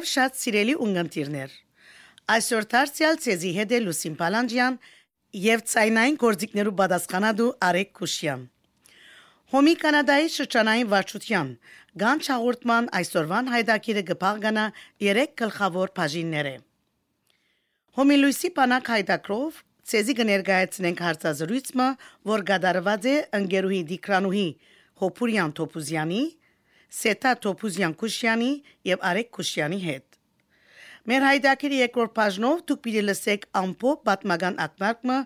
Բարև շատ սիրելի ունգընտիրներ։ Այսօր դարձյալ ցեզի հետ է Լուսին Պալանջյան եւ ցայնային գործիքներու պատասխանատու Արեկ Քուշյան։ Հոմի Կանադայի շրջանային վարչության Գանչ հաղորդման այսօրվան հայդակիրը կփաղկանա 3 գլխավոր բաժիններ։ Հոմի Լուիսի Պանակ հայդակրով ցեզի կներկայացնենք հարցազրույցը, որ գդարված է ընկերուհի Դիկրանուհի Հոփուրյան Թոփուզյանի Սետա Թոփուզյան Քուշյանի եւ Արեկ Քուշյանի հետ։ Մեր հայդակիրի երկրորդ բաժնով դուք պիտի լսեք ամփո պատմական ակնարկը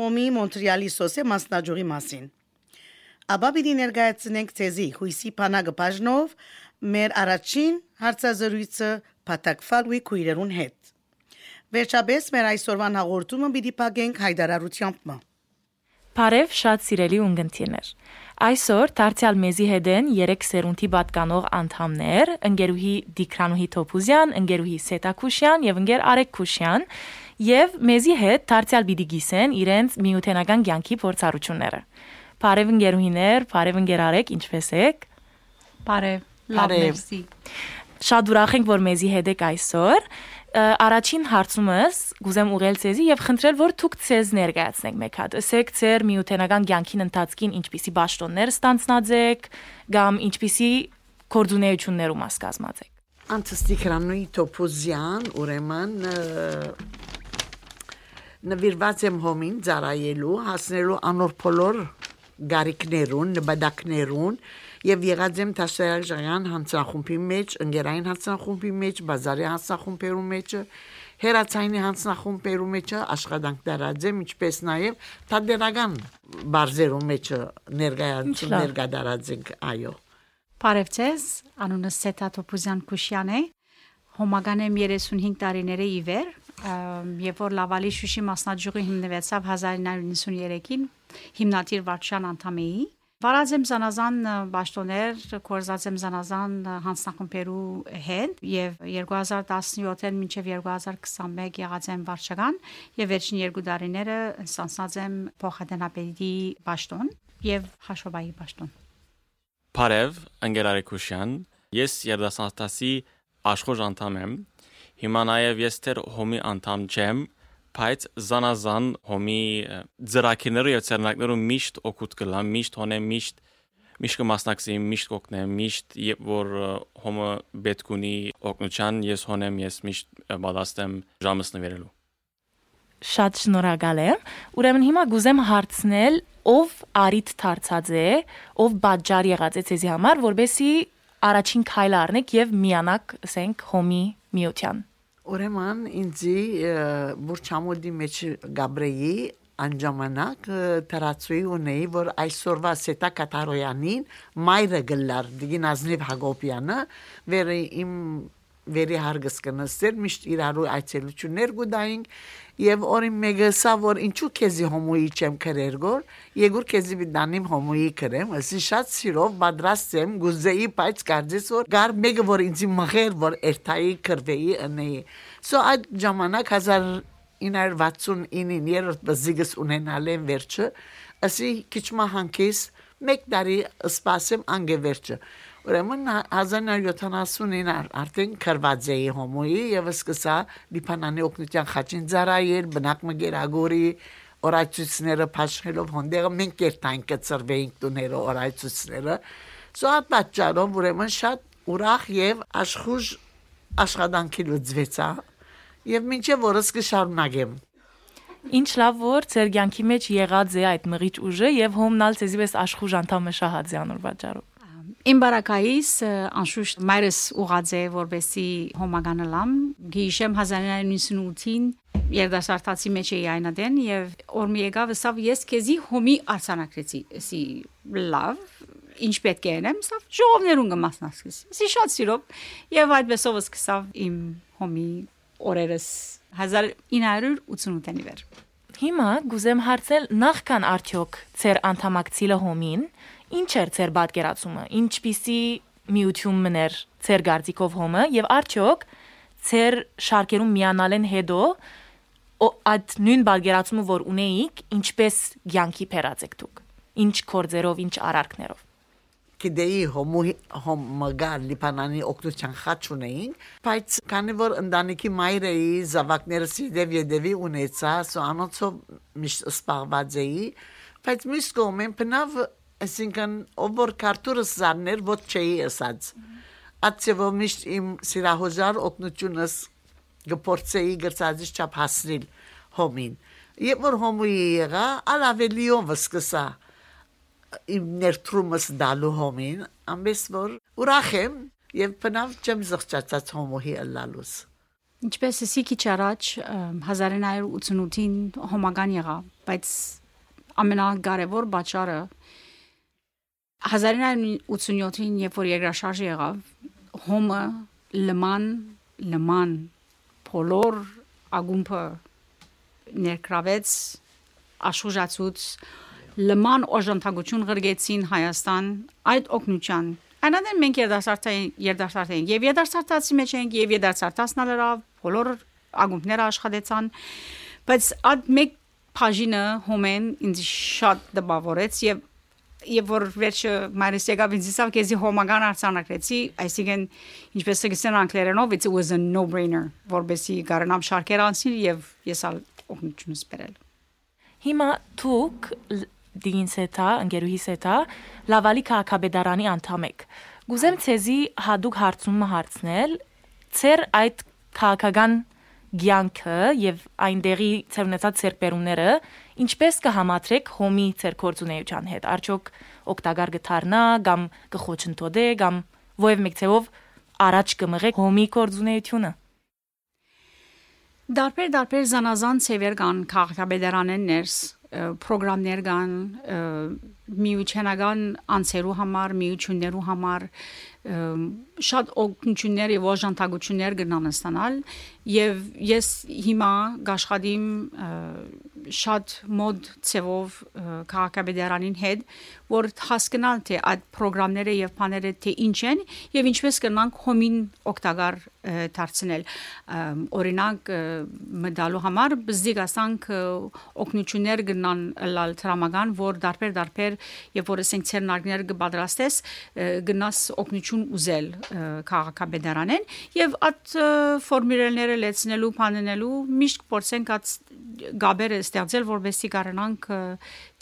Հոմի Մոնտրեալի սոսե մասնաճյուղի մասին։ Աբա պիտի ներկայացնենք ցեզի հույսի բանակը բաժնով մեր առաջին հարցազրույցը Փաթակֆալուի քույրերուն հետ։ Վերջապես մեր այսօրվան հաղորդումը պիտի փակենք հայդարարությամբ։ Բարև շատ սիրելի ունգընտիրներ։ Այսօր դարձյալ մեզի հետ են 3 սերունդի պատկանող անդամներ՝ ընկերուհի Դիկրանուհի Թոփուզյան, ընկերուհի Սետակուշյան եւ ընկեր Արեկ Քուշյան, եւ մեզի հետ դարձյալ պիտի գիսեն իրենց միութենական կյանքի փորձառությունները։ Բարև ընկերուհիներ, բարև ընկեր Արեկ, ինչպե՞ս եք։ Բարև, լավ, մերսի։ Շատ ուրախ ենք, որ մեզի հետ եք այսօր առաջին հարցումս գուզեմ ուղել ցեզի եւ խնդրել որ դուք ցեզ ներկայացնեք մեկ հատ։ Ասեք ձեր միութենական ցանկին ընթացքին ինչպիսի ճաշտոններ ստանցնած եք կամ ինչպիսի կորձունեություններում մաս կազմած եք։ Անտստիկրանուի տոպոզյան ուրեմն նվիրված եմ հոմին ծարայելու հասնելու անոր փոլոր գարիկներուն, նպատակներուն եւ եղած եմ դաշտերական հանցախումբի մեջ, ընկերային հանցախումբի մեջ, բազարի հանցախումբերու մեջ, հերացայինի հանցախումբերու մեջ աշխատանք դարած եմ, ինչպես նաեւ թադերական բարձերու մեջ ներկայացում ներկայացած ենք, այո։ Բարև ձեզ, անունս Սետա Թոփուզյան Քուշյան է։ Հոմագան եմ 35 տարիների ի վեր, եւ որ Լավալի Շուշի մասնաճյուղի հիմնվեցավ 1993-ին հիմնադիր վարչության անդամ էի Վարած եմ զանազան ճաշտոներ, կորզած եմ զանազան հանձնախմբերու հետ եւ 2017-ին մինչեւ 2021 եղած եմ վարչական եւ վերջին երկու տարիները ստանցած եմ փոխադենապետի ճաշտոն եւ հաշվաբայի ճաշտոն։ Բարև, Անգելարի Քուշյան։ Ես երդասարտասի աշխոժ անդամ եմ։ Հիմա նաեւ ես դեռ հոմի անդամ չեմ, բայց զանազան հոմի ծրակիները եւ ցերնակները միշտ օգուտ կլան, միշտ հոնե միշտ միշտ կմասնակցի, միշտ կօգնեմ, միշտ երբ որ հոմը պետք ունի օգնության, ես հոնեմ, ես միշտ պատասխանեմ ժամս նվերելու։ Շատ շնորհակալ եմ։ Ուրեմն հիմա գուզեմ հարցնել, ով արիտ դարձած է, ով բաժար եղած է ցեզի համար, որբեսի առաջին քայլ առնեք եւ միանաք, ասենք, հոմի միության։ Ուրեմն ինձի բուրչամոդի մեջ Գաբրեի անջամանակ տարածուի ունեի որ այսօրվա Սետա Կատարոյանին մայրը գլար Դիգինազնիվ Հակոբյանը վեր իմ վերի հարգս կնստեր միշտ իրարու այցելություններ գուդայինք եւ օրին մեկը սա որ ինչու քեզի հոմոյի չեմ քրեր գոր եգուր քեզի բիդանիմ հոմոյի քրեմ ասի շատ սիրով պատրաստ եմ գուզեի բայց կարծես որ գար մեկը որ ինձի մղեր որ երթայի քրվեի անեի սո այդ ժամանակ 1969-ին երրորդ բզիգս ունենալ եմ վերջը ասի քիչ մահանքիս մեկ տարի սպասեմ անգևերջը Ուրեմն 1970-ին արդեն քրված էի հոմոյի եւ սկսա դիփանանի օկնության խաչին ծարայել բնակ մգերագորի օրացույցները փաշխելով հոնդերը մենք երթային կծրվեինք տուները օրացույցները սա պատճառով ուրեմն շատ ուրախ եւ աշխուժ աշխատանքի լուծվեցա եւ մինչեւ որս կշարունակեմ Ինչ լավ որ ձեր կյանքի մեջ եղած է այդ մղիչ ուժը եւ հոմնալ ցեզի պես աշխուժ անդամը անոր պատճառով Իմ բարակայիս անշուշտ մայրս ուղած է որբեսի հոմագանը լամ գիշեմ 1998-ին երդասարտացի մեջ էի այնադեն եւ որ մի եկավ ասավ ես քեզի հոմի արցանակրեցի ասի լավ ինչ պետք է անեմ սա ժողովներուն կմասնակցի ասի շատ սիրով եւ այդպեսով սկսավ իմ հոմի օրերս 1988-ի վեր Հիմա գուզեմ հարցել նախքան արդյոք ծեր անդամակցիլը հոմին Ինչ էր ձեր պատկերացումը։ Ինչպիսի միություն մներ ձեր գարձիկով հոմը եւ արդյոք ձեր շարքերում միանալ են հետո այդ նույն պատկերացումը որ ունեիք, ինչպես ցանկի փերած եք դուք։ Ինչ կորձերով, ինչ արարքներով։ կդեի հոմու հոմգար լիբանանի օկտոբերյան խաչ ունեին բայց քանի որ ընտանիքի մայրեի զավակներս իդև եդևի ունեցա սո անոցով միշտ սպառված էի բայց միշտ կողմեն բնավ այսինքն ով որ քարտուրս զարներ ոչ չէի ասած ացեվո միշտ իմ սիրահոժար օկնությունս գփորձեի գրծածից չափ հասնել հոմին Երբ որ հոմուի եղա, ալավելիով սկսա իմ ներդրումս դալու հոմին, ամես որ ուրախ եմ եւ բնավ չեմ զղջացած հոմոհի ըլլալուս։ Ինչպես էսի քիչ առաջ 1988-ին հոմագան եղա, բայց ամենակարևոր բաճարը 1987-ին երբ որ երկրաշարժ եղավ, հոմը լման լման փոլոր ագումբը ներկրավեց աշխուժացուց լման օժանդակություն գրգեցին Հայաստան այդ օկնության այնադեն մենք երդասարտային երդասարտային եւ երդասարտացի մեջ ենք եւ երդասարտացնալով բոլոր ագումբները աշխատեցան բայց այդ մեկ բաժինը հոմեն ինձ շատ դպավորեց եւ եւ որ վերջը մայրս եկավ ինձ ասավ քեզի հոմագան արցանակրեցի այսինքն ինչպես կսեն անգլերենով it was a no brainer որբեսի գարնամ շարքեր անցնի եւ ես ալ օգնություն սպերել։ Հիմա դուք դինս հետա, ընկերուհիս հետա լավալի քաղաքաբեդարանի անդամ եք։ Գուզեմ ցեզի հadouk հարցումը հարցնել, ծեր այդ քաղաքական ցանկը եւ այնտեղի ծերնեցած ծերբերումները ինչպես կհամատրեք հոմի ծերկորձունեության հետ արդյոք օկտագար գթարնա կամ կխոչընդոտե կամ ովև մեկցեով առաջ կմղեք հոմի կորձունեությունը Դարբեր դարբեր զանազան ծևեր կան քաղաքաբեդարանեն ներս պրոգրամներ կան միությանական անցերու համար, միություններու համար շատ օգնություններ եւ օժանդակություններ կնան ստանալ եւ ես հիմա գաշխադիմ շատ մոդ ծևով քաղաքաբեդարանին հետ որ հասկանալ թե այդ ծրագրերը եւ բաները թե ինչ են եւ ինչպես կնանք հոմին օգտակար դարձնել օրինակ մդալու համար բզդիկ ասանք օգնություններ գնան լալ տրամական որ դարբեր դարբեր եւ որ ասենք ցերնարգներ կպատրաստես գնաս օգնություն ուզել քաղաքաբեդարանեն եւ այդ ֆորմուլաները լեցնելու բանենելու միշտ փորձենք այդ գաբերը ստեղծել որովհետեւ կարողանանք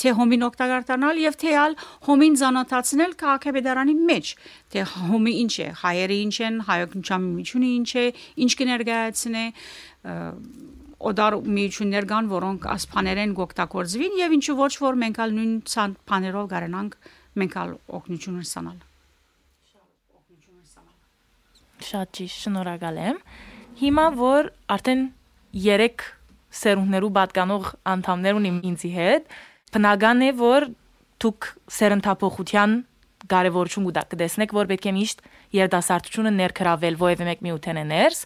թե հոմին օգտակար դառնալ եւ թե ալ հոմին զանոթացնել քաղաքապետարանի մեջ թե հոմի ինչ է հայերը ինչ են հայօգնության միությունը ինչ է ինչ կներկայացնե օդար միություններ կան որոնք ասփաներեն գոկտակորձվին եւ ինչու ոչ որ մենք ալ նույն ցան բաներով կարողանանք մենք ալ օգնություն ստանալ Շատ ճիշտ, շնորհակալ եմ։ Հիմա որ արդեն 3 սերունդներու պատկանող անդամներ ունիմ ինձի հետ, բնական է որ դուք սերնդափոխության կարևորություն կուտակ կտեսնեք, որ պետք է միշտ երդասարտությունը ներքրավել ովևէ մեկ միութենե ներս։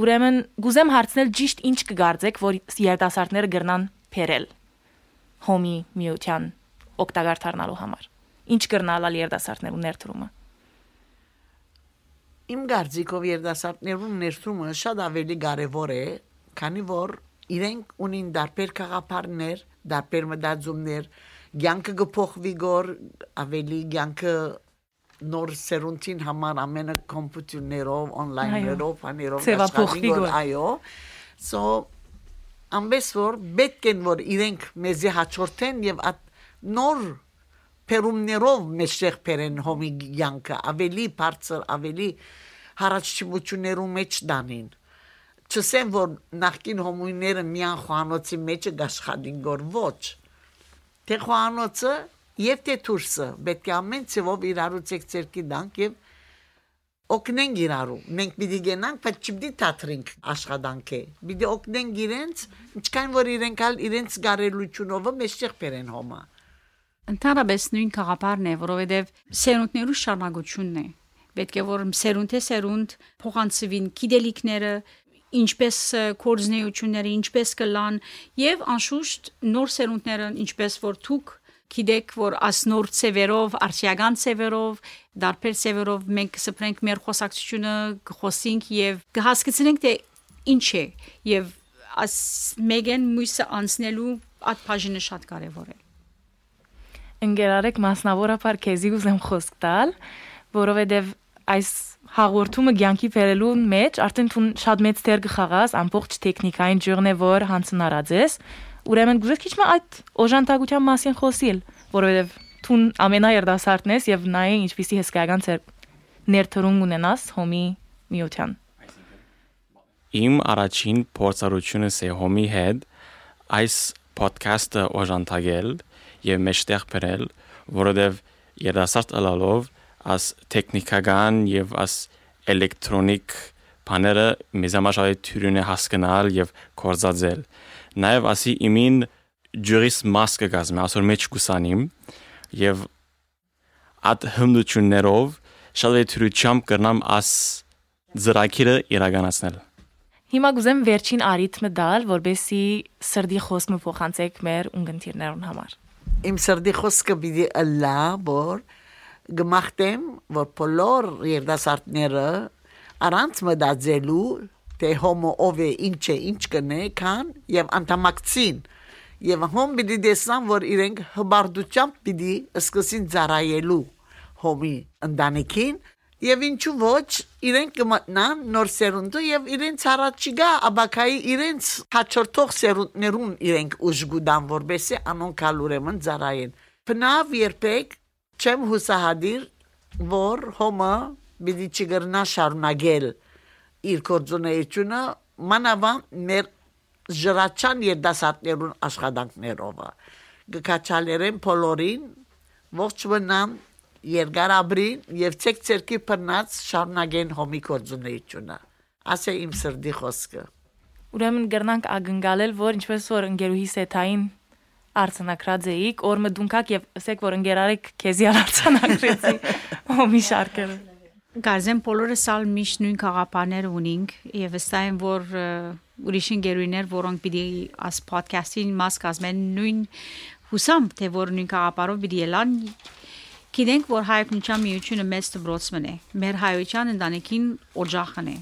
Ուրեմն գուզեմ հարցնել ճիշտ ինչ կգարձեք, որ երդասարտները գրնան փերել հոմի միության օկտագար դառնալու համար։ Ինչ կրնալալ երդասարտներու ներդրումը։ Իմ գարձիկով երդասարտներու ներդրումը շատ ավելի կարևոր է, քանի որ իրենք ունին դարբեր խաղապարներ, դարբեր մտածումներ, ցանկը գփոխվի գոր ավելի ցանկը նոր սերունդին համար ամենը կոմպյուտերներով, on-line-երով, բաներով աշխատի գոր, այո։ So ամբես որ պետք է որ իրենք մեզի հաջորդեն եւ նոր պերումներով մեջտեղ բերեն հոմի ցանկը ավելի բարձր, ավելի հարաճություններու մեջ դանին չսեմ որ նախկին հոմույները միան խոհանոցի մեջը գաշխատին գոր ոչ թե խոհանոցը եւ թե դուրսը պետք է ամեն ցեվով իրարուց եկցերքի դանք եւ օգնենք իրարու մենք պիտի գնանք բայց չպիտի թատրենք աշխատանքը պիտի օգնենք իրենց ինչքան որ իրենք ալ իրենց գարելությունով մեջտեղ բերեն հոմա ընդհանրապես նույն խաղապարն է որովհետեւ սերունդներու շարունակությունն է պետք է որ սերունդ է սերունդ փոխանցվին գիտելիքները ինչպես կորզնեությունները ինչպես կլան եւ անշուշտ նոր սերունդները ինչպես որ թուք գիտեք որ ասնոր ծևերով արխիական ծևերով դարբեր ծևերով մենք կսպրենք մեր խոսակցությունը կխոսենք եւ կհասկացնենք թե ինչ է եւ աս մեգեն մույսը անցնելու այդ բաժինը շատ կարեւոր է ընկերարեք մասնավորապես քեզի ուզեմ խոսք տալ, որովհետև այս հաղորդումը ցանկի բերելու մեջ արդեն դու շատ մեծ դեր կխաղաս ամբողջ տեխնիկային ջուրն է որ հանցնարած ես ուրեմն գուզես քիչ այդ օժանդակության մասին խոսիլ որովհետև դու ամենաերդասարտն ես եւ նայ ինչպիսի հսկայական ծեր ներդրում ունենաս հոմի միության Իմ առաջին փորձառությունս է հոմի հետ այս podcast-ը օժանդակել եւ մեջտեղ բերել, որովհետեւ երասարտ ալալով as տեխնիկական եւ as էլեկտրոնիկ բաները մեզամաշավի թյուրին է հասկանալ եւ կորզածել։ Նաեւ ասի իմին ջուրիս մասկը գազմի, ասոր մեջ կուսանիմ եւ at հմնություններով շատ է թյուրությամբ կրնամ as ծրակիրը իրականացնել։ Հիմա գուզեմ վերջին արիթմը դալ, որբեսի սրդի խոսքը փոխանցեք մեր ունգընտիրներուն համար։ Իմ սրդի խոսքը պիտի ըլլա, որ գմախտեմ, որ բոլոր երդասարտները առանց մտածելու թե հոմո ով է, ինչ է, ինչ կնե, քան եւ անդամակցին եւ հոմ պիտի դեսան, որ իրենք հբարդությամբ պիտի սկսին ծառայելու հոմի ընտանիքին Եվ ինչու ոչ, իրենք կմտնան նոր սերունդը եւ իրենց առաջիգա աբակայի իրենց հաջորդող սերունդներուն իրենք ուժգուդան որբեսի անոնքալ ուրեմն ծարային։ Բնավ երբեք չեմ հուսահադիր, որ հոմը բիդի չգրնա շարունակել իր կորձունեությունը մանավան մեր ժրաչան երդասարտներուն աշխատանքներով։ Գկաչալերեն բոլորին ողջ մնան երկարաբրին եւ ցեք ցերկի բռնած շարունակեն հոմի կորձունեությունը ասե իմ սրդի խոսքը ուրեմն գրնանք ագնկալել որ ինչպես որ ընկերուհի սեթային արցանակրած էիք օրը դունքակ եւ ասեք որ ընկերարեք քեզի արցանակրեցի հոմի շարքերը Գազեն բոլորս ալ միշտ նույն խաղապաներ ունենք եւ վստահ եմ որ ուրիշ ընկերուներ որոնք պիտի աս ոդքասթին մաս կազմեն նույն հուսամ թե որ նույն խաղապարով պիտի ելան Գիտենք, որ հայտնության միությունը մեծ դբրոցմն է։ Մեր հայության ընտանիքին օջախն է։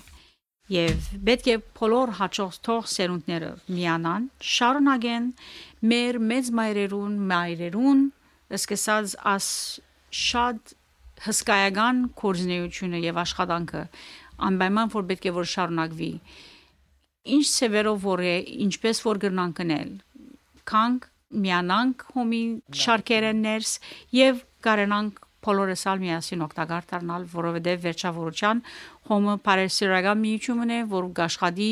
Եվ պետք է բոլոր հաջողող սերունդները միանան, շարունակեն մեր մեծ մայրերուն, մայրերուն, սկսած աս շատ հսկայական կորզնեությունը եւ աշխատանքը անպայման որ պետք է որ շարունակվի ինչ սևերով որ է ինչպես որ գրնան կնել քանք միանանք հոմի շարքերը ներս եւ կարենանք բոլորս ալ միասին օգտակար դառնալ, որովհետև վերջավորության հոմը բարեսիրական միությունն է, որ գաշխատի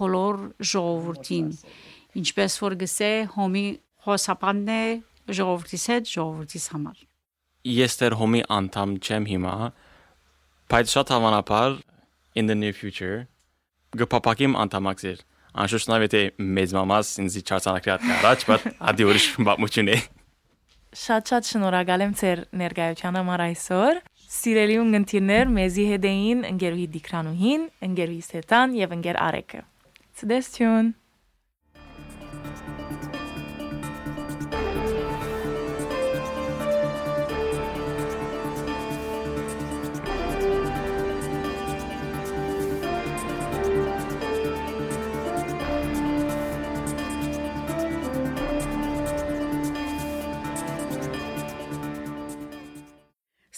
բոլոր ժողովրդին։ Ինչպես որ գսե հոմի հոսապանն է ժողովրդիս հետ ժողովրդիս համար։ Ես դեռ հոմի անդամ չեմ հիմա, բայց շատ հավանաբար in the near future գպապակիմ անդամակցել։ Անշուշտ նաև եթե մեծ մամաս ինձ չարցանակրած առաջ, բայց ադի ուրիշ բամություն է։ Շատ-շատ շնորհակալ եմ ձեր ներկայության համար այսօր։ Սիրելի ունգընտիրներ, մեզի հետ էին ընկերուհի Դիկրանուհին, ընկերուհի Սետան եւ ընկեր Արեկը։ Ցտեսություն։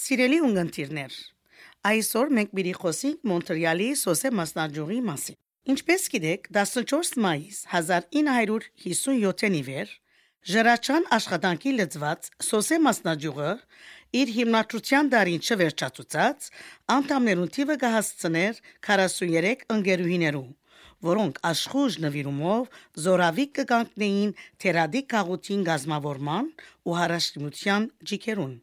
Սիրելի ունգընտիրներ, այսօր մենք պիտի խոսենք Մոնտրեալի սոսե մասնաճյուղի մասին։ Ինչպես գիտեք, 14 մայիս 1957-ին ի վեր Ժրաչան աշխատանքի լծված սոսե մասնաճյուղը իր հիմնադրության դարին չվերջացուցած անդամներուն թիվը կհասցներ 43 ընկերուհիներու, որոնք աշխուժ նվիրումով զորավիկ կգանքնեին թերադի քաղաքին գազմավորման ու հարաշտիմության ջիքերուն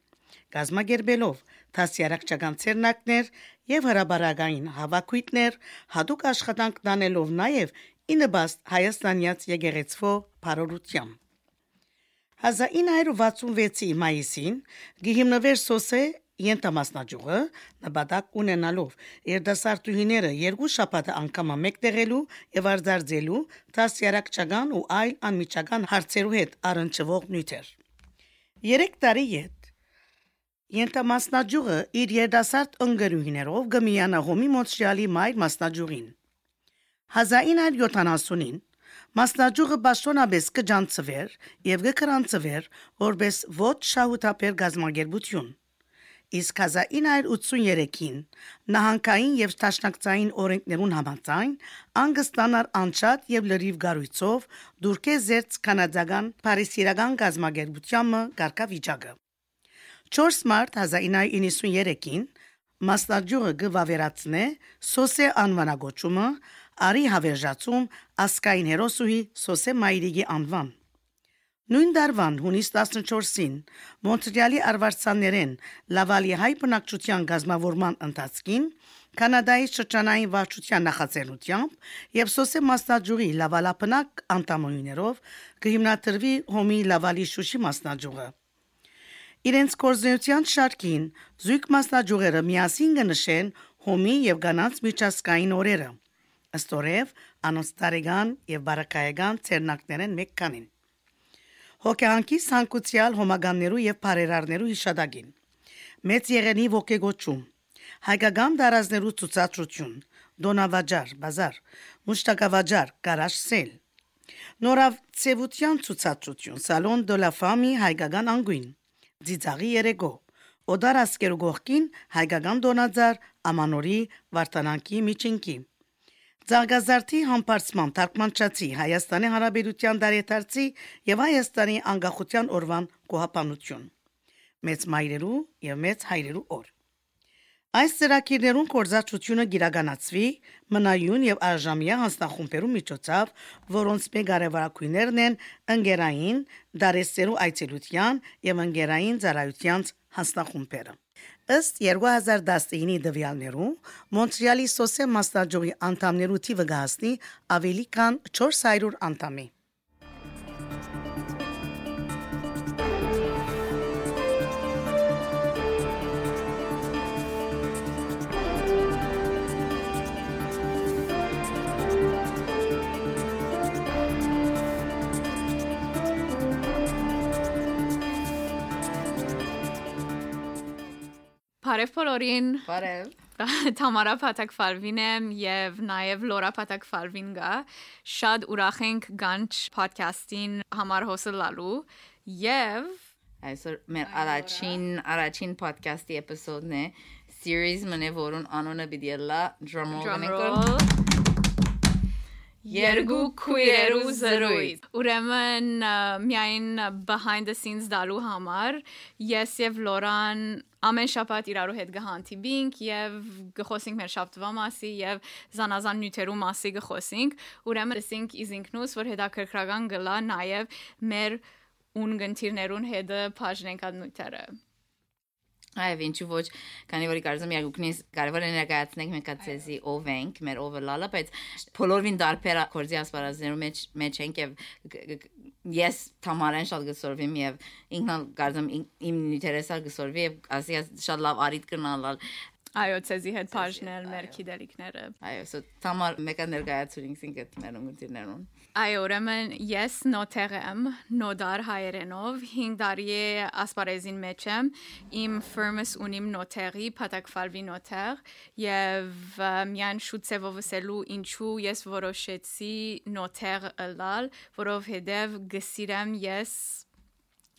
գազմագերբելով տասյարակչական ցերնակներ եւ հրաբարագային հավաքույտներ հadoop աշխատանք դանելով նաեւ ինըբաստ հայաստանյաց եկեղեցվո բարորությամբ 1966-ի մայիսին գիհիմնվեր սոսե Ենտամասնաճյուղը նպատակ ունենալով երդասարտուհիները երկու շաբաթ անգամ մեկտեղելու եւ արձարձելու տասյարակչական ու այլ անմիջական հարցերու հետ առնչվող նյութեր։ 3 տարի յետ Ենտամասնաճյուղը իր երդասարտ ընկերուհիներով գմիանա հոմի մոնտրեալի մայր մասնաճյուղին։ 1970-ին Մասնաճյուղը պաշտոնապես կջանցվեր եւ կկրանցվեր որպես ոչ շահութապեր գազམ་ագերբություն։ Իսկ 1983-ին նահանգային եւ տաշնակցային օրենքներուն համաձայն անգստանար անչափ եւ լրիվ գարույցով դուրքե զերծ կանադական Փարիսիրական գազམ་ագերբությամը գարկավիճակը 4 մարտ 1993-ին մասնաճյուղը գվավերացնե սոսե անվանագոչումը արի հավերժացում ասկային հերոսուհի Սոսե Մայրիգի անվան։ Նույն դարվան հունիս 14-ին Մոնտրեալի արվարձաններեն Լավալի հայ բնակչության գազմավորման ընթացքին Կանադայի շրջանային վարչության նախաձեռնությամբ եւ Սոսե մասնաճյուղի Լավալապնակ անդամույներով կհիմնադրվի Հոմի Լավալի Շուշի մասնաճյուղը։ Իրենց կորզնության շարքին զույգ մասնաճյուղերը միասին կնշեն Հոմի եւ Գանանց միջազգային օրերը ըստորև անոնց տարեգան եւ բարակայական ցերնակներեն մեկ կանին։ Հոգեանքի սանկուցիալ հոմագաններու եւ բարերարներու հիշադակին։ Մեծ եղենի ոգեգոճում։ Հայկական դարազներու ցուցադրություն։ Դոնավաճար, բազար, մուշտակավաճար, գարաժ սել։ Նորավ ցևության ցուցադրություն, la Femme հայկական անգույն։ Ձիծաղի երեգո։ Օդար ասկերու գողքին հայկական դոնաձար, ամանորի, վարտանանքի միջինքի։ Զարգազարդի համբարձման թարգմանչացի Հայաստանի Հանրապետության դարետարցի եւ Հայաստանի անկախության օրվան կոհապանություն։ Մեծ մայրերու եւ մեծ հայրերու օր։ Այս ծրագիրներուն կորզացությունը գիրականացվի մնայուն եւ արժամյա հանձնախումբերու միջոցով, որոնց մեկ արևարակույներն են ընկերային, դարեսերու այցելության եւ ընկերային ծառայության հանձնախումբերը։ Ըստ 2019-ի դվյալներու Մոնտրեալի Սոսե մասնաճյուղի անդամներու թիվը գահսնի ավելի քան 400 անդամի։ Բարև բոլորին։ Բարև։ Թամարա Փաթակվարվին եմ եւ նաեւ Լորա Փաթակվարվին գա։ Շատ ուրախ ենք Ganch podcast-ին համար հոսելալու եւ Այսօր մեր առաջին առաջին podcast-ի էպիզոդն է series մնե որուն անունը պիտի լա drum roll Երկու քույրերու զրույց։ Ուրեմն միայն behind the scenes դալու համար ես եւ Լորան ամեն շաբաթ իրարու հետ գհանտիբինք եւ գխոսենք մեր շաբթվա մասի եւ զանազան նյութերու մասի գխոսենք։ Ուրեմն ասենք իզինքնուս որ հետաքրքրական գլա նաեւ մեր ունգընտիրներուն հետը բաժնենք այդ նյութերը։ Այո, ինչու ոչ, քանի որ կարծում եմ յագուկնից կարևոր է ներկայացնենք մենք ացեզի ով ենք, մեր ով լալա, բայց բոլորին դարբեր կորձի ասպարազներու մեջ մեջ ենք եւ ես թամարեն շատ գսորվիմ եւ ինքն կարծում իմ ինտերեսալ գսորվի եւ ասի շատ լավ արիտ կնալալ Այո, ցեզի հետ բաժնել մեր քիդելիքները։ Այո, so տամար մեկը ներկայացուցինք ինքդ մեր ունգություններուն։ Այո, ուրեմն ես նոթեր եմ, նոդար հայերենով 5 տարի է ասպարեզին մեջ եմ։ Իմ ֆիրմս ունիմ նոթերի, Փաթակվալվի նոթեր, եւ միան շուտցեվով ասելու ինչու ես որոշեցի նոթեր ըլալ, որովհետեւ գսիրեմ ես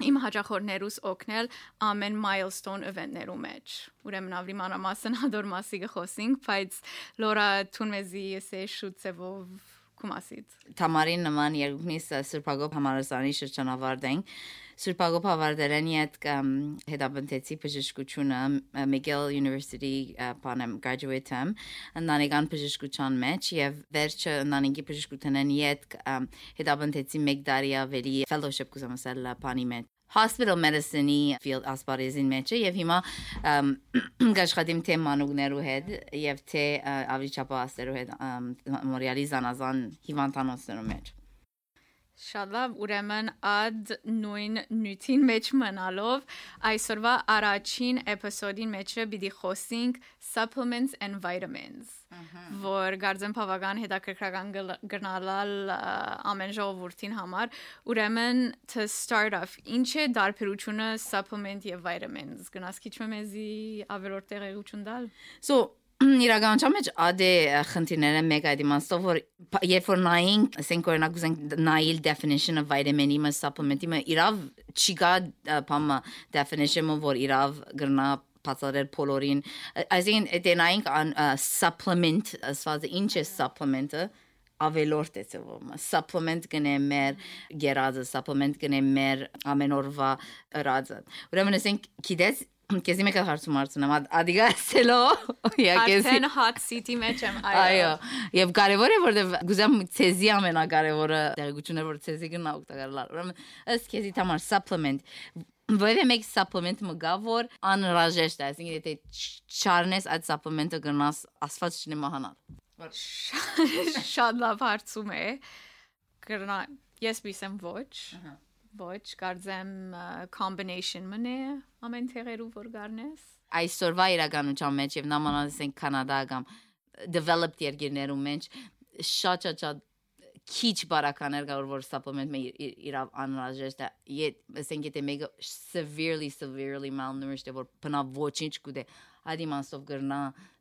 իմ հաջախորդներուս օգնել ամեն milestone event-ներու մեջ։ Ուրեմն ավելի մանրամասն հադոր մասի գխոսենք, բայց լորա թուն մեզի էսե շուտցեվով կումասից։ Թամարին նման երկնից սրբագոբ համալսարանի շրջանավարտ են Սուրբագոբ հավարտելեն իդ հետապնդեցի բժշկությունը Miguel University բանեմ graduate եմ ընտանեկան բժշկության մեջ եւ վերջը ընտանեկի բժշկութենեն իդ հետապնդեցի մեկ տարի ավելի fellowship կուսամասել բանի մեջ hospital medicine-ի field ասպարեզին մեջ եւ հիմա գաշխատիմ թե մանուկներու հետ եւ թե ավիճապահասերու հետ մորիալի զանազան հիվանդանոցներու մեջ Շատ լավ, ուրեմն ադ նույն նյութին մեջ մնալով այսօրվա առաջին էպիզոդին մեջը պիտի խոսենք supplements and vitamins, որ գարձեմ բավական հետաքրքրական գնալալ ամեն ժողովրդին համար։ Ուրեմն to start off, ինչ է դարբերությունը supplement եւ vitamins։ Գնաս քիչ մեզի ավելորդ տեղեկություն տալ։ So իրականության մեջ ադե խնդիրները մեկ այդ իմաստով որ երբ որ նայենք ասենք օրինակ ուզենք նայել definition-ը vitamin-ի մը supplement-ի մը իրավ չի գա բամը definition-ը որ իրավ գրնա բացարել բոլորին այսինքն դենայինք on supplement ասված ինչ է supplement-ը ավելորդ է ծվում supplement գնե մեր գերազը supplement գնե մեր ամեն օրվա ռածը ուրեմն ասենք գիտես Քեզի մեկ հարցում արցնեմ, ադիգա սելո։ Արդեն hot seat-ի մեջ եմ, այո։ Այո։ Եվ կարևոր է որտեվ գուզեմ ցեզի ամենակարևորը տեղեկությունն է որ ցեզի գնա օգտակարլար։ Ուրեմն ըստ քեզի համար supplement Որևէ մեկ supplement մը գա որ անհրաժեշտ է, այսինքն եթե չարնես այդ supplement-ը գնաս ասված չնի մահանալ։ Շատ լավ հարցում է։ Գրնա ես բիսեմ ոչ։ Ահա Ոչ, կարծեմ combination մնե ամեն թերերով որ գարնես։ Այսօրվա իրականության մեջ եւ նամանալից են Կանադա կամ developed երկրներում մեջ շատ շատ քիչ բարականեր կար որ supplement մե իրավ անհրաժեշտ է ասենք եթե մեկը severely severely malnourished որ բնավ ոչինչ կուտե ադիմանսով գրնա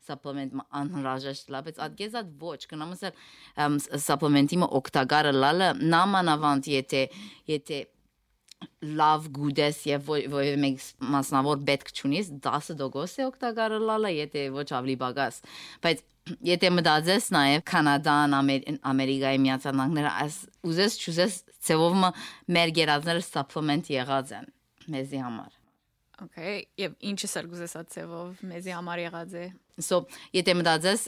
supplement անհրաժեշտ լա բայց ադգեզատ ոչ կնամ ասել supplement-ի մը օկտագարը լալը նամանավանդ եթե եթե լավ գուդես եւ որևէ մեկ մասնավոր պետք չունիս 10% է օգտակարը լալը եթե ոչ ավելի բագաս բայց եթե մտածես նաեւ կանադան ամերիկայի միացյալ նահանգները այս ուզես չուզես ծևով մեր գերազները supplement եղած են մեզի համար Okay, եւ ինչը սրգուզես ացեվով մեզի համար եղած է։ So, եթե մտածես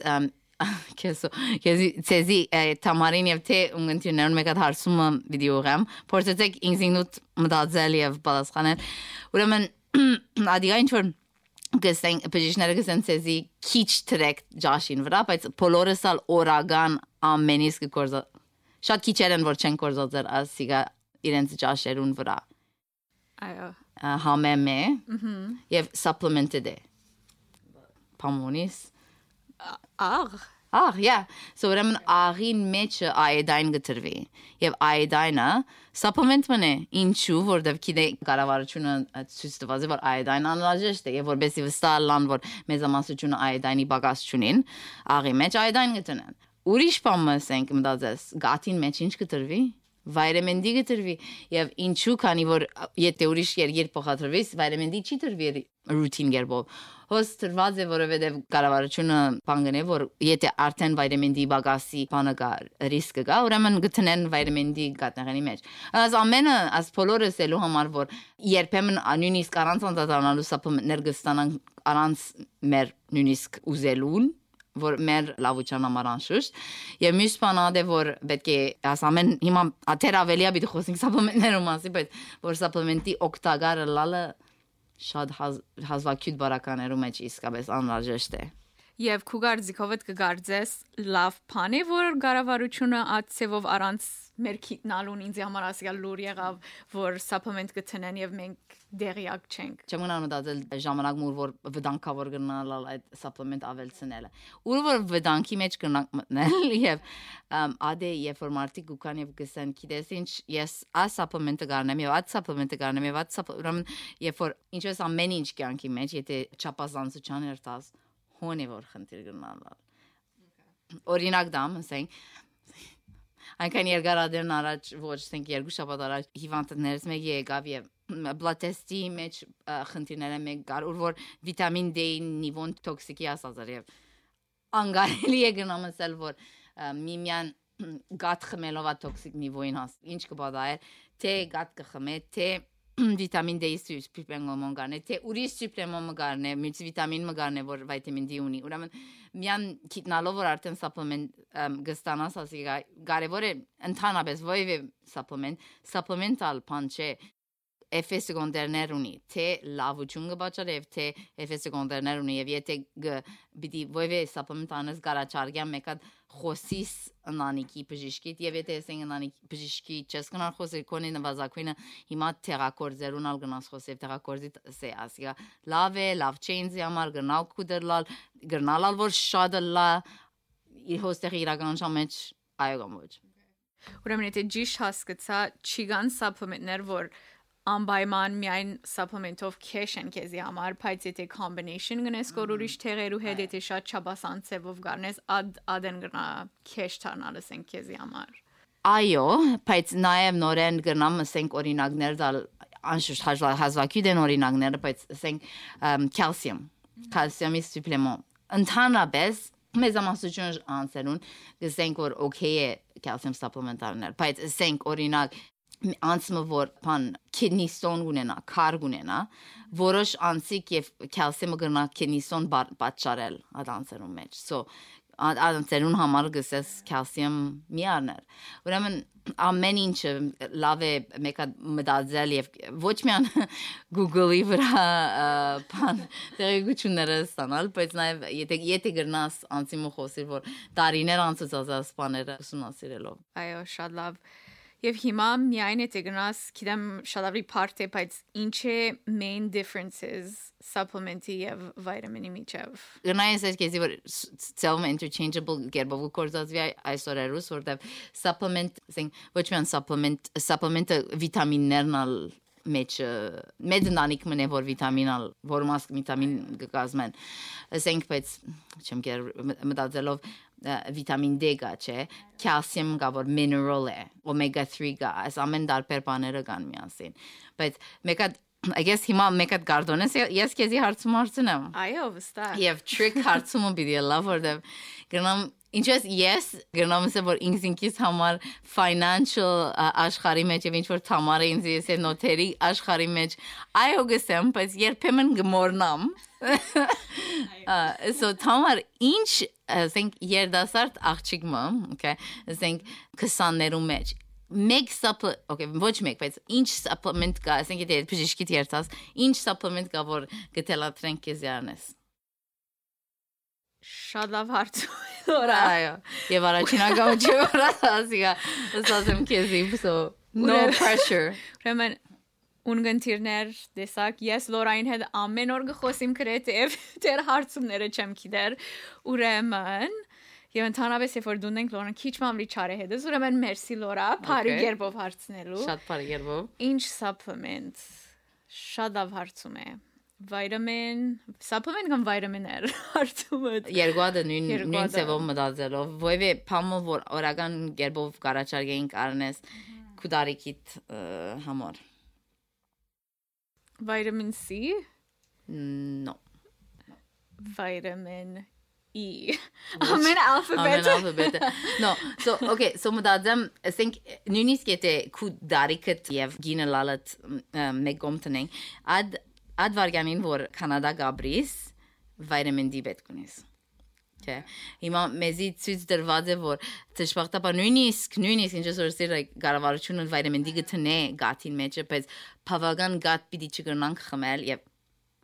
քեզ քեզ ցեզի տամարին եւ թե ունգընտիրներուն մեկ հատ հարցումը վիդեոgram փորձեցեք ինքնինուտ մտածել եւ պատասխանել ուրեմն ադիգա ինչ որ գսեն պոզիցիաները գսեն ցեզի քիչ տրեք ջաշին վրա բայց բոլորս ալ օրական ամենից կորզա շատ քիչ են որ չեն կորզածեր ասիգա իրենց ջաշերուն վրա այո համեմե եւ supplemented է պամոնիս աղ Ահ, yeah. So ուրեմն աղին մեջը iodine գտրվի։ Եվ iodine-ը supplement-ն է։ Ինչու, որովհետև գիտե կառավարությունը ցույց տված է, որ iodine անհրաժեշտ է, եւ որովհետեւ վստահ լան, որ մեզամասնությունը iodine-ի բագաս չունին, աղի մեջ iodine գտնեն։ Ուրիշ բան ասենք մտածես, գաթին մեջ ինչ գտրվի D գտրվի եւ ինչու քանի որ եթե ուրիշ երգեր փոխադրվիս վիտամին D չի տրվի ռուտին գերբով հոս տրված է որովհետեւ կառավարությունը բանգնե որ եթե արդեն D բագասի բանը կա ռիսկը կա ուրեմն գտնեն D գատնեղանի մեջ as ամենը as բոլորը սելու համար որ երբեմն նույնիսկ առանց անդադանալու սապոմենտներ կստանան առանց մեր նույնիսկ ուզելուն որ մեր լավության համար անշուշտ եւ մյուս բանը դե որ պետք է ասամեն հիմա աթեր ավելիա պիտի խոսենք սապլեմենտներում մասի բայց որ սապլեմենտի օկտագարը լալը շատ հազվագյուտ բարականերում մեջ իսկապես անհրաժեշտ է Եվ քուգար ձիքովդ կգարձես լավ բան է որ կառավարությունը ածևով առանց մեր քիտնալուն ինձ համար ասիալ լուր եղավ որ supplement կտնեն եւ մենք դերիակ չենք։ Չեմ գնալ մտածել ժամանակ մուր որ վտանգավոր գնալ այդ supplement ավելցնելը։ Ուր որ վտանգի մեջ գնանք մտնել եւ ադե երբ որ մարտի գուքան եւ գսեն գիտես ինչ ես ಆ supplement-ը գարնեմ եւ այդ supplement-ը գարնեմ եւ այդ supplement երբ որ ինչպես ամեն ինչ կյանքի մեջ եթե չափազանցության երթաս հոնի որ խնդիր գնալ։ Օրինակ դամ ասենք այնքան երկարադերն առաջ ոչ ասենք երկու շաբաթ առաջ հիվանդներից մեկը եկավ եւ բլատեստի մեջ խնդիրները մեկ կար որ վիտամին D-ի նիվոն տոքսիկի ասած էր եւ անգարելի է գնամսել որ միմյան գատ խմելով ա տոքսիկ նիվոին հաս ինչ կբադայ թե գատ կխմե թե վիտամին D-ի սուպլեմենտ գարնե, թե ուրիշ սուպլեմենտ գարնե, մուլտիվիտամին գարնե, որ վիտամին D ունի։ Ուրեմն միան գիտնալով որ արդեն սապլեմենտ գստանաս ասի կարևոր է ընդհանրապես ովևէ սապլեմենտ, սապլեմենտալ բան չէ էֆե սեկոնդերներ ունի, թե լավություն կբաճարի եւ թե էֆե սեկոնդերներ ունի եւ եթե պիտի ովևէ սապլեմենտ անես գարաչարգյան մեկը խոսիս ընանիկի բժիշկիտ եւ եթե ասենք ընանիկի բժիշկի չես գնալ խոսել կոնի նվազագույնը հիմա թերակորձերուն ալ գնաս խոսել թերակորձի սե ասիա լավ է լավ չենզի համար գնալ կուդերլալ գնալալ որ շատ լա իր հոստեղ իրականության մեջ այո գամոջ Ուրեմն եթե ճիշտ հասկացա, չիգան սապլեմենտներ, որ անպայման միայն supplement-ով cash են քեզի համար, բայց եթե combination գնես կոր ուրիշ թեղերու հետ, եթե շատ չափասան ծևով գարնես, اد ադեն գնա cash տանալս են քեզի համար։ Այո, բայց նաև նորեն գնամ ասենք օրինակներ դալ անշուշտ հազվագյուտ են օրինակները, բայց ասենք կալսիում, կալսիումի սուպլեմոն։ Ընդհանրապես մեզամասնություն անցերուն գսենք որ օքեյ է կալսիում սապլեմենտարներ, բայց ասենք օրինակ անցմը որ բան քիդնիստոն ունենա, քարգ ունենա, որոշ անցիկ եւ կալսիումը գնա քիդնիստոն պատճառել ադանցերում մեջ։ So ադանցերուն համար գսես կալսիում միաներ։ Ուրեմն ամեն ինչը լավ է մեկը մտածել եւ ոչ միայն Google-ի վրա բան տեղեկությունները ստանալ, բայց նաեւ եթե եթե գրնաս անցիմը խոսի որ տարիներ անցած ազասպաները ուսումնասիրելով։ Այո, շատ լավ։ Եվ հիմա միայն եթե գնաս, գիտեմ շատ ավելի part է, բայց ինչ է main differences supplement-ի եւ վիտամինի միջև։ Գնայես այս կեզի որ ծավալ interchangeable գերբով կորզածվի այսօր երուս որտեվ supplement, ասենք ոչ միայն supplement, supplement-ը վիտամիններն ալ մեջ մեդնանիկ մնե որ վիտամինալ որ մաս վիտամին կկազմեն ասենք բայց չեմ գեր մտածելով վիտամին D կա, չէ, կալսիում կա, որ mineral է, omega 3 կա, այս ամեն դարբեր բաները կան միասին։ Բայց մեկը I guess հիմա մեկը գարդոնես ես քեզի հարցում հարցնեմ։ Այո, վստահ։ Եվ trick հարցումը պիտի լավ որտեվ գնամ ինչպես ես գնամ ասեմ որ ինքս ինքիս համար financial աշխարհի մեջ եւ ինչ որ թամարը ինձ ես նոթերի աշխարհի մեջ այո գսեմ բայց երբեմն գմորնամ so թամար ինչ ասենք երդասարտ աղջիկ մը okay ասենք 20-ներու մեջ մեկ supplement, okay, ոչ մեկ, բայց ինչ supplement կա, ասենք եթե բժիշկի դերտաս, ինչ supplement կա, որ գտելատրենք քեզ յանես։ Շատ լավ հարց։ Այո։ Եվ առաջին անգամ չէ՞ ասիա, ասացեմ քեզի, so no pressure։ Ուրեմն ունգընտիրներ դեսակ ես լորային հետ ամեն օր գխոսիմ գրեթև դեր հարցումները չեմ գիտեր ուրեմն Եվ ընդհանրապես երբ որ դուն ենք Լորան քիչ մամրի չարե հետս, ուրեմն մերսի Լորա, բարի երբով հարցնելու։ Շատ բարի երբով։ Ինչ supplement։ Շատ լավ հարցում է։ Վիտամին, supplement կամ վիտամիներ հարցումը։ Երկուադը նույն նույն ծավալ մտածելով, որևէ փամը որ օրական երբով կարաչարգեին կարնես կուդարիկիտ համար։ Vitamin C? No. Vitamin E. Amen alphabet. Amen alphabet. No, so okay, so մտածեմ, ասենք նույնիսկ եթե քու դարիքդ եւ գինը լալդ մեգոմտնեն, ադ ադ վարգանին որ կանադա գաբրիս վիտամին D պետք ունես։ Չէ։ Հիմա մեզի ցույց դրված է որ ճշմարտաբար նույնիսկ նույնիսկ ինչ որ սիրը կառավարությունը վիտամին D գտնե գաթին մեջը, բայց բավական գաթ պիտի չգնանք խմել եւ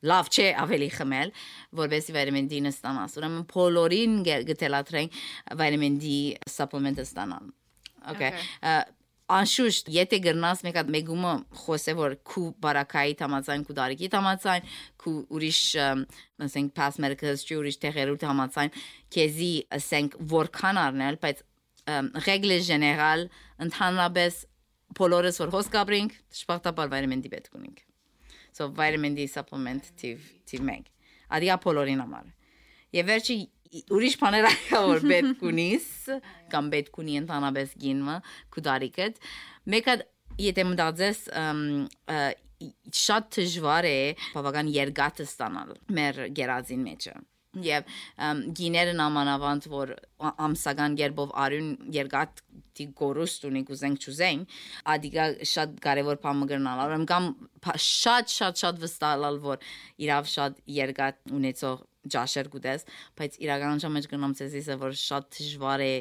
լավ չէ ավելի խմել, որովհետեւ վիտամին D-ը ստանաս։ Ուրեմն փոլորին գտելատրեն վիտամին D supplement-ը ստանան։ Okay։ Անշուշտ, եթե գրնաս մեկը մեգումը խոսե որ քու բարակայի համացան քու դարիքի համացան քու ուրիշ ասենք pass medical history ուրիշ տեղերու համացան քեզի ասենք որքան առնել բայց ռեգլե ժեներալ ընդհանրապես բոլորս որ հոս կապրինք շփախտաբար D պետք ունենք So vitamin D supplement tiv tiv meg. Adia բոլորին համար։ Եվ վերջի ուրիշ բաներ ակա որ պետք ունիս կամ պետք ունի ընդհանրապես գինը կուդարիկդ մեկը եթե մտածես շատ դժվար է բավական երկաթ ստանալ մեր գերազին մեջը եւ գիներն ամանավանդ որ ամսական երբով արյուն երկաթ դի գորուստ ունի կուզենք ճուզենք ադիգա շատ կարևոր բան մգրնալ արեմ կամ շատ շատ շատ վստահալ որ իրավ շատ երկաթ ունեցող ջաշեր գուտես, բայց իրական ժամանակ գնամ ցեզիսը որ շատ դժվար է,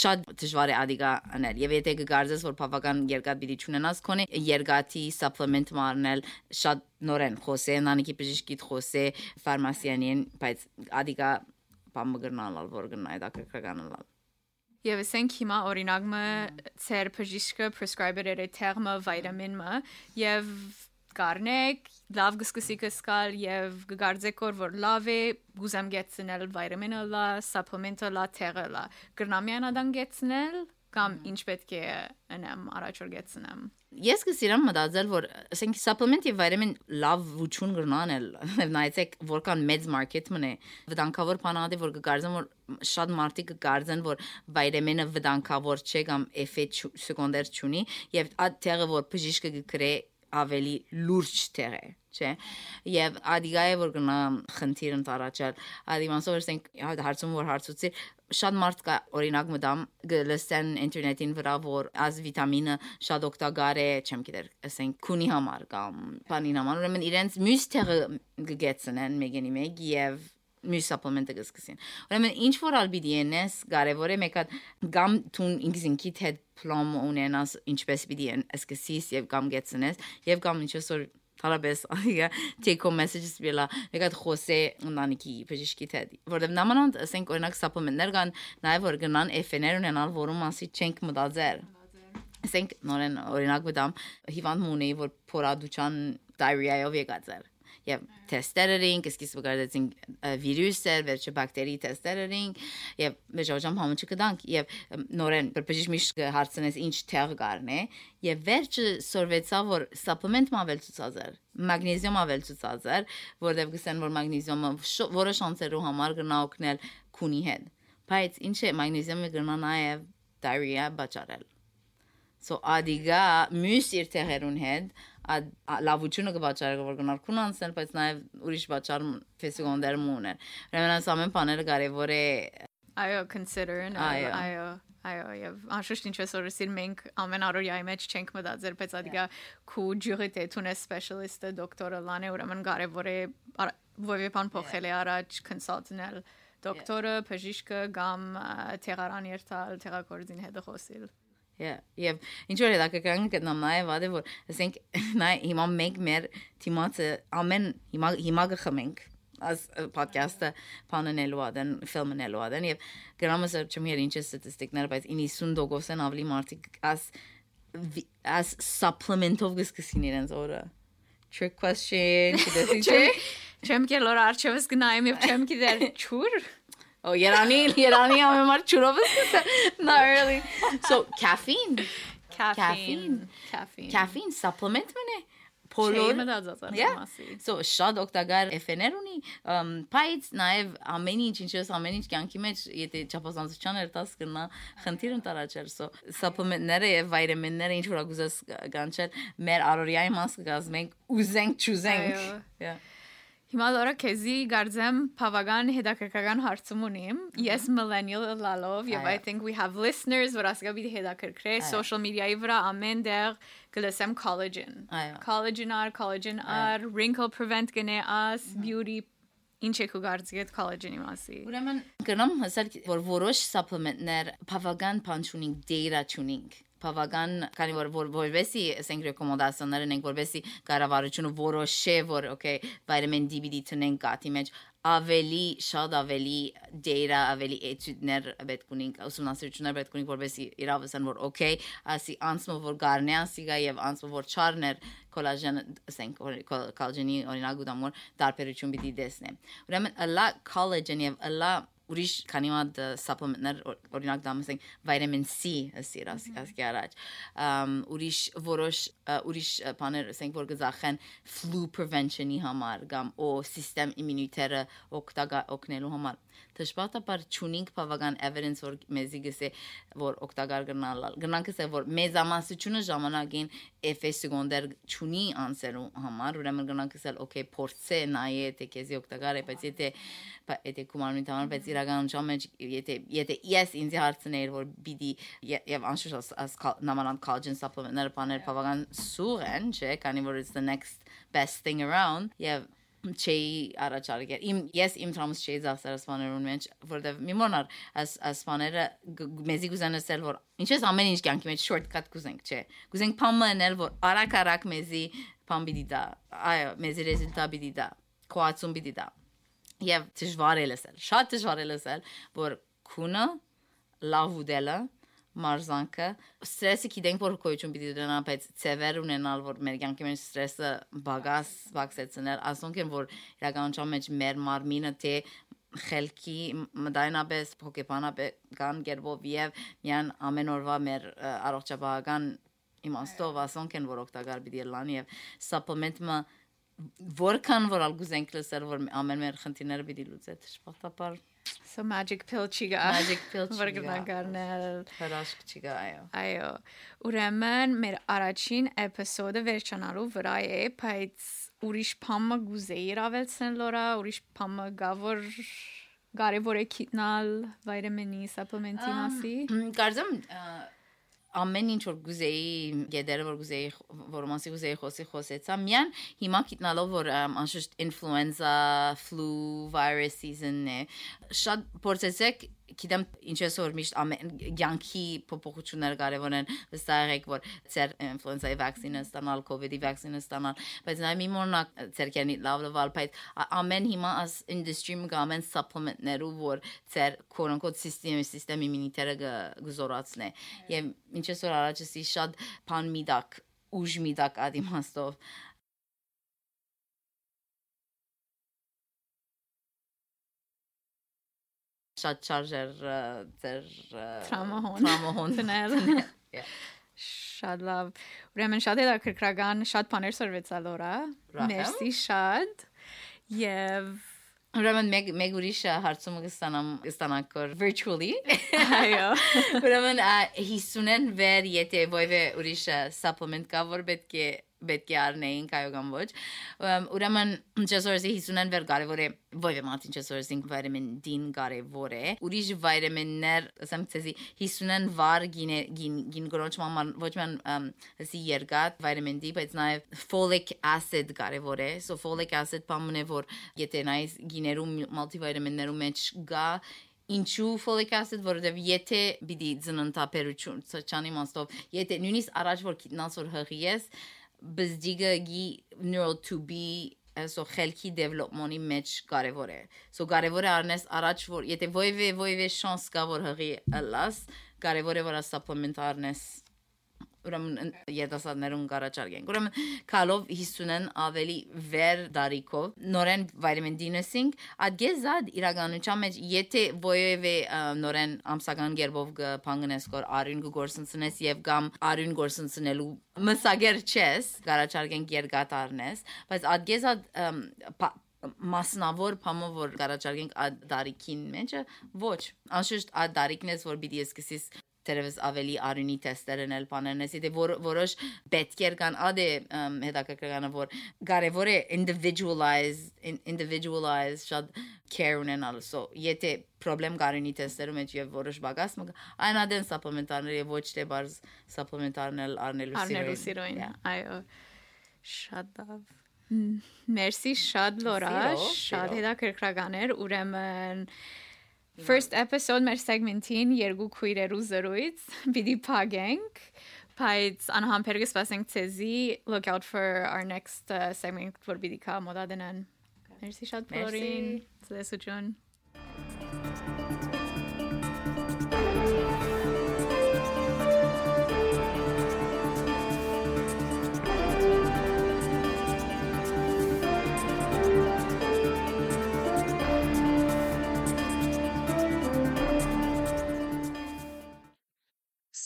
շատ դժվար է ադիգա անել։ Եվ եթե կգարձես որ բավական երկաթ պիտի ճունենաս քոնե երկաթի supplement մարնել շատ նորեն խոսե, նանիկի բժիշկի խոսե, ֆարմասիանին, բայց ադիգա բամ գնալ որ գնա դա կկանալ։ Եվ ասենք հիմա օրինակ մը ծեր բժիշկը prescriber է թերմը վիտամինը եւ գարնեք լավ գսկսի կսկալ եւ գգարձեք որ լավ է գուզամ գեցնել վիտամինը լա սապլեմենտը լա թերը լա գրնամյան ադան գեցնել կամ ինչ պետք է անեմ առաջ որ գեցնեմ Ես կսիրամ մտածել, որ ասենք supplement եւ վիտամին լավ վուչուն գրնանել, նայեցեք որքան մեծ մարքեթ մնե։ Վտանգավոր բանադի որ կգարձեն որ շատ մարդիկ կգարձեն որ վիտամինը վտանգավոր չէ կամ էֆեկտ սեկոնդեր չունի եւ այդ տեղը որ բժիշկը կգրե ավելի լուրջ տեղ է չէ եւ ադիգա է որ գնա խնդիր ընտարաճալ ադիմանսով ասենք հարցում որ հարցուցի շատ մարդ կա օրինակ մտամ գլստեն ինտերնետին վրա որ ազ վիտամինը շատ օգտակար է չեմ գիտեր ասենք քունի համար կամ բանի համար ուրեմն իրենց մյուս տեղը գեցնեն մեգենի մեկ եւ մյուս սապլեմենտը կսկսին։ Ուրեմն ինչ որ ալբիդի ենես կարևոր է մեկը գամ տուն ինքզինքիդ հետ պլոմ ունենաս ինչպես պիտի սկսես եւ կամ գեցնես եւ կամ ինչ որ հարաբես այգա take home messages բիլա եկած խոսե ունանիքի բժիշկի հետ որովհետև նամանոն ասենք օրինակ սապլեմենտներ կան նաև որ գնան FN-ներ ունենալ որում մասի չենք մտածել ասենք նորեն օրինակ մտամ հիվանդ մունեի որ փորադուչան diarrhea-ով եկած էր եւ թեստերին, սկիզբը գարեցին վիրուսեր, վերջը բակտերի թեստերին եւ մեջոջամ համոճը կդանք եւ նորեն բրբեժիշ միշտ հարցնես ինչ թեղ գարն է եւ վերջը սորվեցա որ supplement մավել ցուցածեր մագնեզիում ավել ցուցածեր որտեվ գսեն որ մագնեզիումը որը շանսերու համար գնա օգնել քունի հետ բայց ինչ է մագնեզիումը գնա նաեւ diarrhea բաճարել so ադիգա մյուս իր թերերուն հետ լավությունը կվաճառի որ գնալ քունանցնել, բայց նաև ուրիշ վաճառ ֆեսիգոնդեր մունեն։ Ուրեմն այս ամեն բաները կարևոր է այո consider այո այո այո եւ անշուշտ ինչ որ սիր մենք ամեն օրյայի մեջ չենք մտածել բայց ադիգա քու ջուրի թե տունե սպեշալիստը դոկտորը լանե ուրեմն կարևոր է ովի բան փոխել է առաջ կոնսալտնել դոկտորը, բժիշկը կամ թերարան երթալ, թերակորձին հետ խոսել Yeah, եւ ինչ որ հետաքրքրական գտնամ նաեւ ադե որ ասենք նայ հիմա մենք մեր թիմացը ամեն հիմա հիմա գխմենք as podcast-ը փանենելու ադեն ֆիլմենելու ադեն եւ գրամասը չեմ հեր ինչ ստատիստիկներ բայց 90%-ն ավելի մարդիկ as as supplement-ով գսկսին իրենց օրը trick question չեմ կելոր արչևս գնայեմ եւ չեմ գիտեր ճուր Oh, Yerani, Yerani amemar churros. Not really. So caffeine. Caffeine. Caffeine. Caffeine supplement մնե։ Փոլոր մտածածը So շատ օգտակար FN-եր ունի, բայց նաև ամեն ինչ ինչպես ամեն ինչ կյանքի մեջ եթե չափազանցության էր տաս կնա խնդիր ընտարաճել so supplement-ները եւ վիտամինները ինչ որ գուզես կանչել մեր առօրյայի մաս կգազմենք ուզենք չուզենք։ Yeah Հիմա լորա քեզի գարձեմ բավական հետաքրքրական հարցում ունիմ։ Ես millennial լալով եւ I think we have listeners որ ասկա բիդի հետաքրքրե social media-ի վրա ամեն դեղ գլսեմ collagen։ Collagen ar, collagen ar, wrinkle prevent գնե as, beauty ինչ եք ուղարցի այդ collagen-ի մասի։ Ուրեմն գնամ հսար որ որոշ supplement-ներ բավական բան չունին, data չունին բավական քանի որ որովհետեւ ասենք ռեկոմենդացիաներ ենք որովհետեւ կառավարությունը որոշե որ okay վիտամին D B-ի տնեն կատի մեջ ավելի շատ ավելի data ավելի էտյուդներ պետք ունենք ուսումնասիրություններ պետք ունենք որովհետեւ իրավասան որ okay ասի անցնով որ գարնե ասիգա եւ անցնով որ չարներ կոլաժեն ասենք կոլաժենի օրինակ ուտամոր տարբերություն պիտի տեսնեմ ուրեմն a lot collagen եւ a lot ուրիշ քանի մատ supplement-ներ օրինակ դա ասենք վիտամին C ասիր ասկի առաջ ուրիշ որոշ ուրիշ բաներ ասենք որ գզախեն flu prevention-ի համար կամ օ սիստեմ իմունիտերը օգնելու համար դժբախտաբար ճունինգ բավական evidence որ մեզի գսե որ օգտակար գնալ գնանք ասե որ մեզամասությունը ժամանակին FS սեկոնդեր ճունի անսերու համար ուրեմն գնանք ասել okay փորձե նայե թե քեզի օգտակար է բայց եթե եթե կոմանունի համար բայց իրականության մեջ եթե եթե ես ինձ հարցներ որ բիդի եւ անշուշտ as նամանան collagen supplement-ները բաներ բավական սուղ են չէ քանի որ it's the next best thing around եւ չի առաջարկել։ Իմ ես իմ թրամս չի զասեր սպաներուն մեջ, որտեվ մի մոնար աս ասպաները մեզի գուզանասել որ ինչպես ամեն ինչ կյանքի մեջ shortcut գուզենք, չէ։ Գուզենք փամանել որ արագ-արագ մեզի փամ բիդի դա, այո, մեզի ռեզուլտա բիդի դա, կոացում բիդի դա։ Եվ դժվար է լսել, շատ դժվար է լսել, որ քունը լավ ուդելը մարզանքը ստրեսը գիտենք որ կոյություն պիտի ունենա բայց ծևեր ունենալ որ մեր կյանքի մեջ ստրեսը բագաս բացեցնել ասոնք են որ իրականության մեջ մեր մարմինը թե խելքի մտայնապես հոգեբանապես կան գերբով եւ միան ամեն օրվա մեր առողջապահական իմաստով ասոնք են որ օգտակար պիտի լան եւ supplement-ը որքան որ ալգուզենք լսել որ ամեն մեր խնդիրները պիտի լուծե դժբախտաբար So magic pill չի գա։ Magic pill գա։ գնահատել։ հրաշք չկա այո Այո։ Ուրեմն մեր առաջին էպիզոդը վերջանալու վրա է, բայց ուրիշ բամը գուզեի իրավելցեն լորա, ուրիշ բամը գավոր կարևոր է քիտնալ վիտամինի սապլեմենտի մասի։ Կարծեմ ամեն ինչ որ գուզեի գեդերը որ գուզեի որ մասի գուզեի խոսի խոսեցա միան հիմա գիտնալով որ անշուշտ ինֆլուենզա ֆլու վիրուս season-ն է շատ փորձեցեք գիտեմ ինչպես որ միշտ յանքի փոփոխություններ կարևոր են վստահ եք որ ծեր ինֆլուենզայի վակցինը ստանալ կոവിഡ്ի վակցինը ստանալ բայց նա մի մոնակ ծերքանի լավ լավ բայց ամեն հիմա as industry-ում գամեն supplement-ներու որ ծեր unquote system system immunitary գզորացնե եւ ինչպես որ առաջի շատ բան միդակ ուժ միդակ ադիմաստով շատ շարժեր ձեր Տրամահոն։ տրամահոն Շատ լավ։ Ուրեմն շատ հետաքրքրական, շատ բաներ սրվեցա լորա։ Ռախել։ Մերսի շատ։ Եվ Ուրեմն մեկ մեկ ուրիշ հարցում կստանամ կստանանք որ virtually այո։ Ուրեմն 50-ն վեր եթե ոյվե ուրիշ supplement կա որ պետք է պետք է առնեին կայո կամ ոչ ուրեմն ճեսորսի 50-ն վեր կարևոր է ոյվե մատին ճեսորսին վիտամին D-ն կարևոր է ուրիշ վիտամիններ ասեմ ցեզի 50-ն վար գինե գին գրոչման ոչ ման ասի երգատ վիտամին D բայց նաև folic acid կարևոր է so folic acid բամն է որ եթե նայես գիներում մալտիվիտամիններում մեջ գա ինչու folic acid որովհետև եթե պիտի ծննդապերություն ցանի մաստով եթե նույնիսկ առաջ որ գիտնաս որ հղի ես բզդիգը գի neural to be so խելքի development-ի մեջ կարևոր է so կարևոր է առնես առաջ որ եթե ոյվե ոյվե շանս կա որ հղի ըլաս կարևոր է որ supplement առնես ուրեմն երիտասարդներուն կառաջարկենք։ Ուրեմն քալով 50-ն ավելի վեր դարիքով նորեն վիտամին D-նեսինգ ադգեզադ իրականության մեջ եթե ովևէ նորեն ամսական գերբով կփանգնես կոր արյուն գործընծնես եւ կամ արյուն գործընծնելու մսագեր չես կառաջարկենք երկատարնես, բայց ադգեզադ մասնավոր փամը որ կարաճարգենք այդ դարիքին մեջը ոչ անշուշտ այդ դարիքն է որ պիտի սկսես դերևս ավելի արյունի տեստերն էլ բաներն էսի դե որ որոշ պետքեր կան ադե հետաքրքրանը որ կարևոր է individualized individualized շատ care ունենալ so եթե problem կարյունի տեստերում մեջ եւ որոշ բագաս մը այն ադեն supplementarներ եւ ոչ թե բարձ supplementarներ առնելու Արնելու սիրոին։ Այո։ Շատ լավ։ Մերսի շատ լորա, շատ հետաքրքրական էր, ուրեմն First episode մեր segment-ին երկու քույրերու զրույց պիտի փագենք բայց անհամբեր կսպասենք ցեզի look out for our next uh, segment որ պիտի կա մոդա դնան Մերսի շատ Մերսի։ բոլորին ցեսուջուն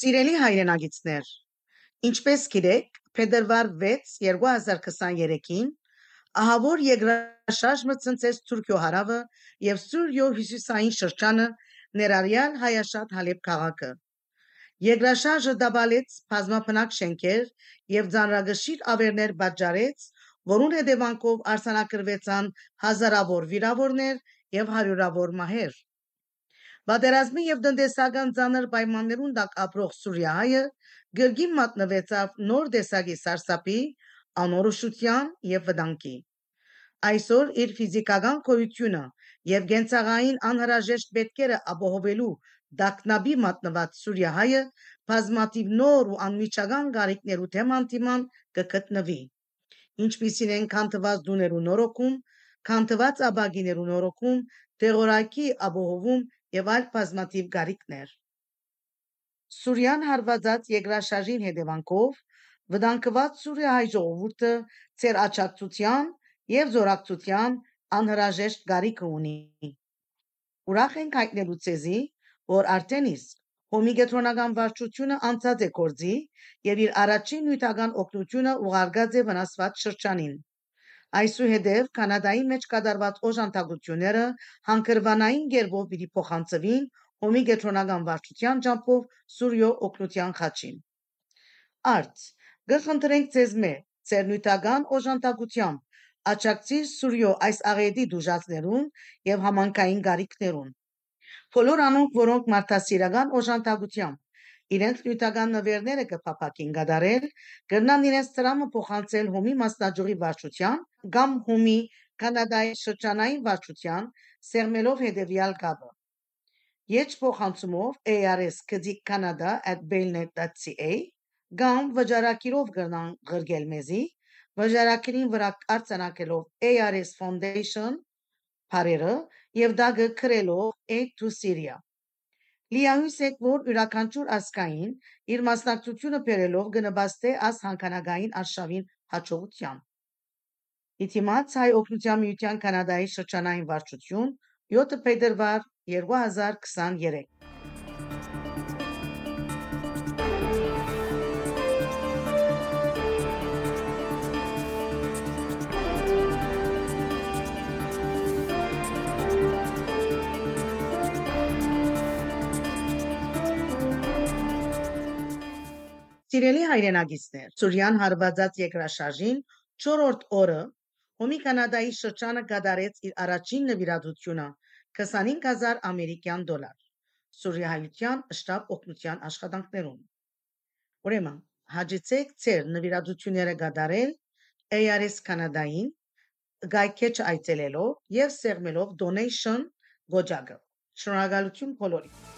Սիրելի հայրենագիտներ, ինչպես գիտեք, փետրվար 6 2023-ին ահավոր եգրաշարժը ցնցեց Թուրքիո հարավը եւ Սուրյո հյուսիսային շրջանը ներառյալ Հայաշատ Հալեբ քաղաքը։ Եգրաշարժը դաբալեց բազմապնակ շենքեր եւ ձանրագշիր ավերներ պատճառեց, որուն հետևանքով արձանագրվեցան հազարավոր վիրավորներ եւ հարյուրավոր մահեր։ Պատերազմի եւ տնտեսական ցաներ պայմաններուն տակ ապրող Սուրիայը գրգին մատնվեցավ նոր տեսակի սարսափի, անորոշության եւ վտանգի։ Այսօր իր ֆիզիկական կոյությունը եւ գենցաղային անհրաժեշտ պետքերը ապահովելու դակնաբի մատնված Սուրիայը բազմաթիվ նոր ու անմիջական գարիկներու թեմանտիման կգտնվի։ Ինչպիսին են քանթված դուներու նորոգում, քանթված աբագիներու նորոգում, տեղորակի ապահովում եւ այլ բազմաթիվ գարիկներ։ Սուրյան հարվածած եգրաշարժին հետևանքով վտանգված Սուրիայի ժողովուրդը ծեր աճակցության եւ զորակցության անհրաժեշտ գարիք ունի։ Ուրախ ենք հայտնելու ցեզի, որ արդեն իսկ Հոմի գետրոնական վարչությունը անցած է կորձի եւ իր առաջին նյութական օգնությունը ուղարկած է վնասված շրջանին։ Այսուհետև Կանադայի մեջ կատարված օժանդակությունները հանգրվանային գերբով պիտի փոխանցվին Հոմի գետրոնական վարչության ջամփով Սուրյո օգնության խաչին։ Արդ գխնդրենք ձեզ մե ձեր նյութական օժանդակությամբ աճակցի Սուրյո այս աղետի դուժածներուն եւ համանքային գարիքներուն։ Բոլոր անոնք, որոնք մարդասիրական օժանդակությամբ իրենց նյութական նվերները կփապակին գդարել, կրնան իրենց տրամը փոխանցել հոմի մասնաճյուղի վարչության կամ հոմի Կանադայի շրջանային վարչության սերմելով հետևյալ կապը։ Եջ փոխանցումով ars.canada@bailnet.ca կամ վճարակիրով գրնան գրգել մեզի վճարակիրին վրա արձանակելով ARS Foundation բարերը եւ դա գրելով Aid to Syria Լիահույս եք, որ յուրաքանչյուր ասկային իր մասնակցությունը բերելով կնպաստե աս հանքանագային արշավին հաջողության։ Իթիմաց հայ օգնության միության կանադայի շրջանային վարչություն 7 փետրվար 2023 Սիրելի հայրենագիստներ, Սուրյան հարվածած երկրաշարժին 4-րդ օրը Հոմի Կանադայի շրջանը կդարեց իր առաջին նվիրատությունը 25000 ամերիկյան դոլար Սուրիայության շտաբ օգնության աշխատանքներում։ Ուրեմն, հաջեցեք ձեր նվիրատությունները կդարել ARS Կանադային գայքեչ այցելելով եւ սեղմելով donation գոճակը։ Շնորհակալություն բոլորին։